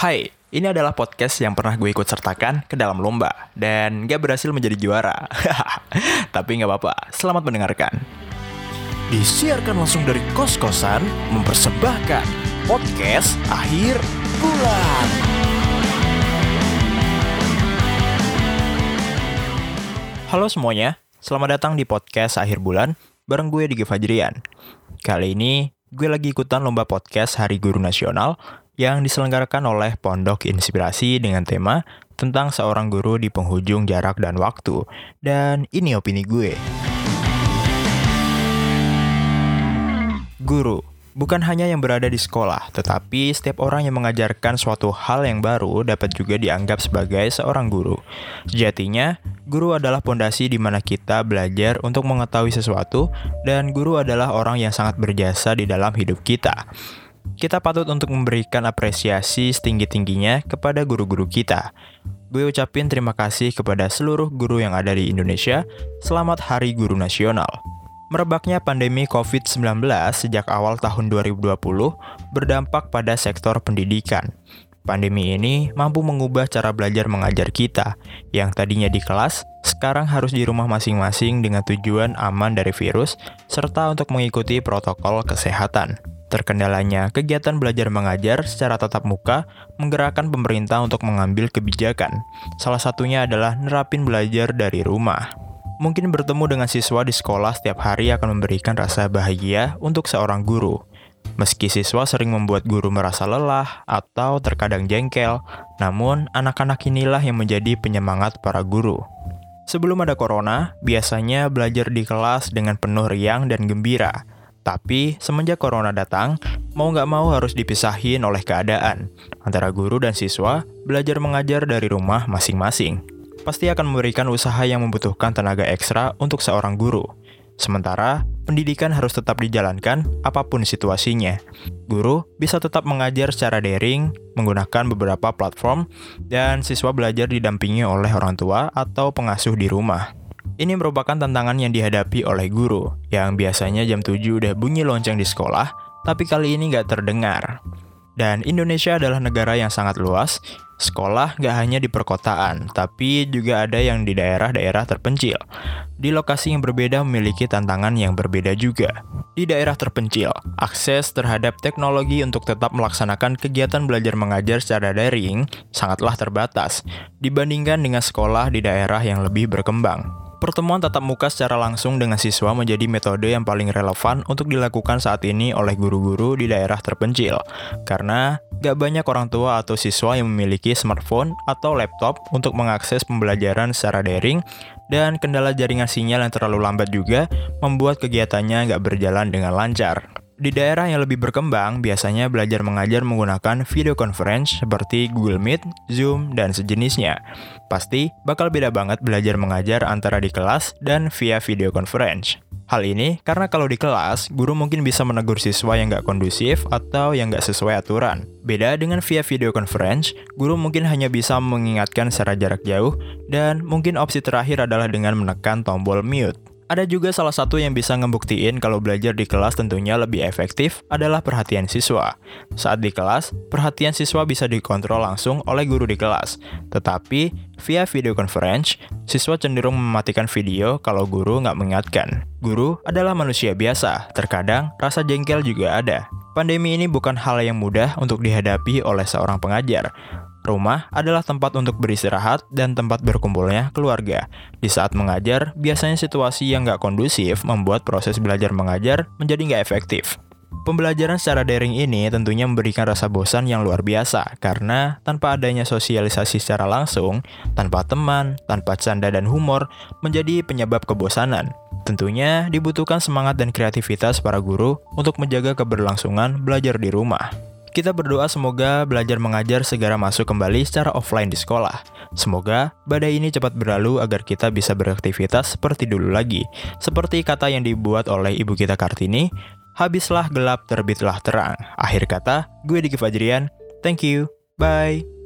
Hai, ini adalah podcast yang pernah gue ikut sertakan ke dalam lomba dan gak berhasil menjadi juara. Tapi gak apa-apa, selamat mendengarkan. Disiarkan langsung dari kos-kosan, mempersembahkan podcast akhir bulan. Halo semuanya, selamat datang di podcast akhir bulan bareng gue Digi Fajrian. Kali ini gue lagi ikutan lomba podcast Hari Guru Nasional yang diselenggarakan oleh Pondok Inspirasi dengan tema tentang seorang guru di penghujung jarak dan waktu. Dan ini opini gue. Guru bukan hanya yang berada di sekolah, tetapi setiap orang yang mengajarkan suatu hal yang baru dapat juga dianggap sebagai seorang guru. Sejatinya, guru adalah pondasi di mana kita belajar untuk mengetahui sesuatu, dan guru adalah orang yang sangat berjasa di dalam hidup kita kita patut untuk memberikan apresiasi setinggi-tingginya kepada guru-guru kita. Gue ucapin terima kasih kepada seluruh guru yang ada di Indonesia. Selamat Hari Guru Nasional. Merebaknya pandemi COVID-19 sejak awal tahun 2020 berdampak pada sektor pendidikan. Pandemi ini mampu mengubah cara belajar mengajar kita, yang tadinya di kelas, sekarang harus di rumah masing-masing dengan tujuan aman dari virus, serta untuk mengikuti protokol kesehatan. Terkendalanya kegiatan belajar mengajar secara tatap muka menggerakkan pemerintah untuk mengambil kebijakan. Salah satunya adalah nerapin belajar dari rumah. Mungkin bertemu dengan siswa di sekolah setiap hari akan memberikan rasa bahagia untuk seorang guru. Meski siswa sering membuat guru merasa lelah atau terkadang jengkel, namun anak-anak inilah yang menjadi penyemangat para guru. Sebelum ada corona, biasanya belajar di kelas dengan penuh riang dan gembira. Tapi semenjak corona datang, mau nggak mau harus dipisahin oleh keadaan. Antara guru dan siswa belajar mengajar dari rumah masing-masing. Pasti akan memberikan usaha yang membutuhkan tenaga ekstra untuk seorang guru. Sementara, pendidikan harus tetap dijalankan apa pun situasinya. Guru bisa tetap mengajar secara daring, menggunakan beberapa platform, dan siswa belajar didampingi oleh orang tua atau pengasuh di rumah. Ini merupakan tantangan yang dihadapi oleh guru, yang biasanya jam 7 udah bunyi lonceng di sekolah, tapi kali ini nggak terdengar. Dan Indonesia adalah negara yang sangat luas, sekolah nggak hanya di perkotaan, tapi juga ada yang di daerah-daerah terpencil. Di lokasi yang berbeda memiliki tantangan yang berbeda juga. Di daerah terpencil, akses terhadap teknologi untuk tetap melaksanakan kegiatan belajar mengajar secara daring sangatlah terbatas dibandingkan dengan sekolah di daerah yang lebih berkembang. Pertemuan tatap muka secara langsung dengan siswa menjadi metode yang paling relevan untuk dilakukan saat ini oleh guru-guru di daerah terpencil, karena gak banyak orang tua atau siswa yang memiliki smartphone atau laptop untuk mengakses pembelajaran secara daring, dan kendala jaringan sinyal yang terlalu lambat juga membuat kegiatannya gak berjalan dengan lancar. Di daerah yang lebih berkembang, biasanya belajar mengajar menggunakan video conference seperti Google Meet, Zoom, dan sejenisnya. Pasti bakal beda banget belajar mengajar antara di kelas dan via video conference. Hal ini karena kalau di kelas, guru mungkin bisa menegur siswa yang nggak kondusif atau yang nggak sesuai aturan. Beda dengan via video conference, guru mungkin hanya bisa mengingatkan secara jarak jauh, dan mungkin opsi terakhir adalah dengan menekan tombol mute. Ada juga salah satu yang bisa ngebuktiin kalau belajar di kelas tentunya lebih efektif adalah perhatian siswa. Saat di kelas, perhatian siswa bisa dikontrol langsung oleh guru di kelas. Tetapi, via video conference, siswa cenderung mematikan video kalau guru nggak mengingatkan. Guru adalah manusia biasa, terkadang rasa jengkel juga ada. Pandemi ini bukan hal yang mudah untuk dihadapi oleh seorang pengajar. Rumah adalah tempat untuk beristirahat dan tempat berkumpulnya keluarga. Di saat mengajar, biasanya situasi yang nggak kondusif membuat proses belajar mengajar menjadi nggak efektif. Pembelajaran secara daring ini tentunya memberikan rasa bosan yang luar biasa karena tanpa adanya sosialisasi secara langsung, tanpa teman, tanpa canda dan humor, menjadi penyebab kebosanan. Tentunya dibutuhkan semangat dan kreativitas para guru untuk menjaga keberlangsungan belajar di rumah. Kita berdoa semoga belajar mengajar segera masuk kembali secara offline di sekolah. Semoga badai ini cepat berlalu agar kita bisa beraktivitas seperti dulu lagi. Seperti kata yang dibuat oleh ibu kita Kartini, habislah gelap terbitlah terang. Akhir kata, gue Diki Fajrian, thank you, bye.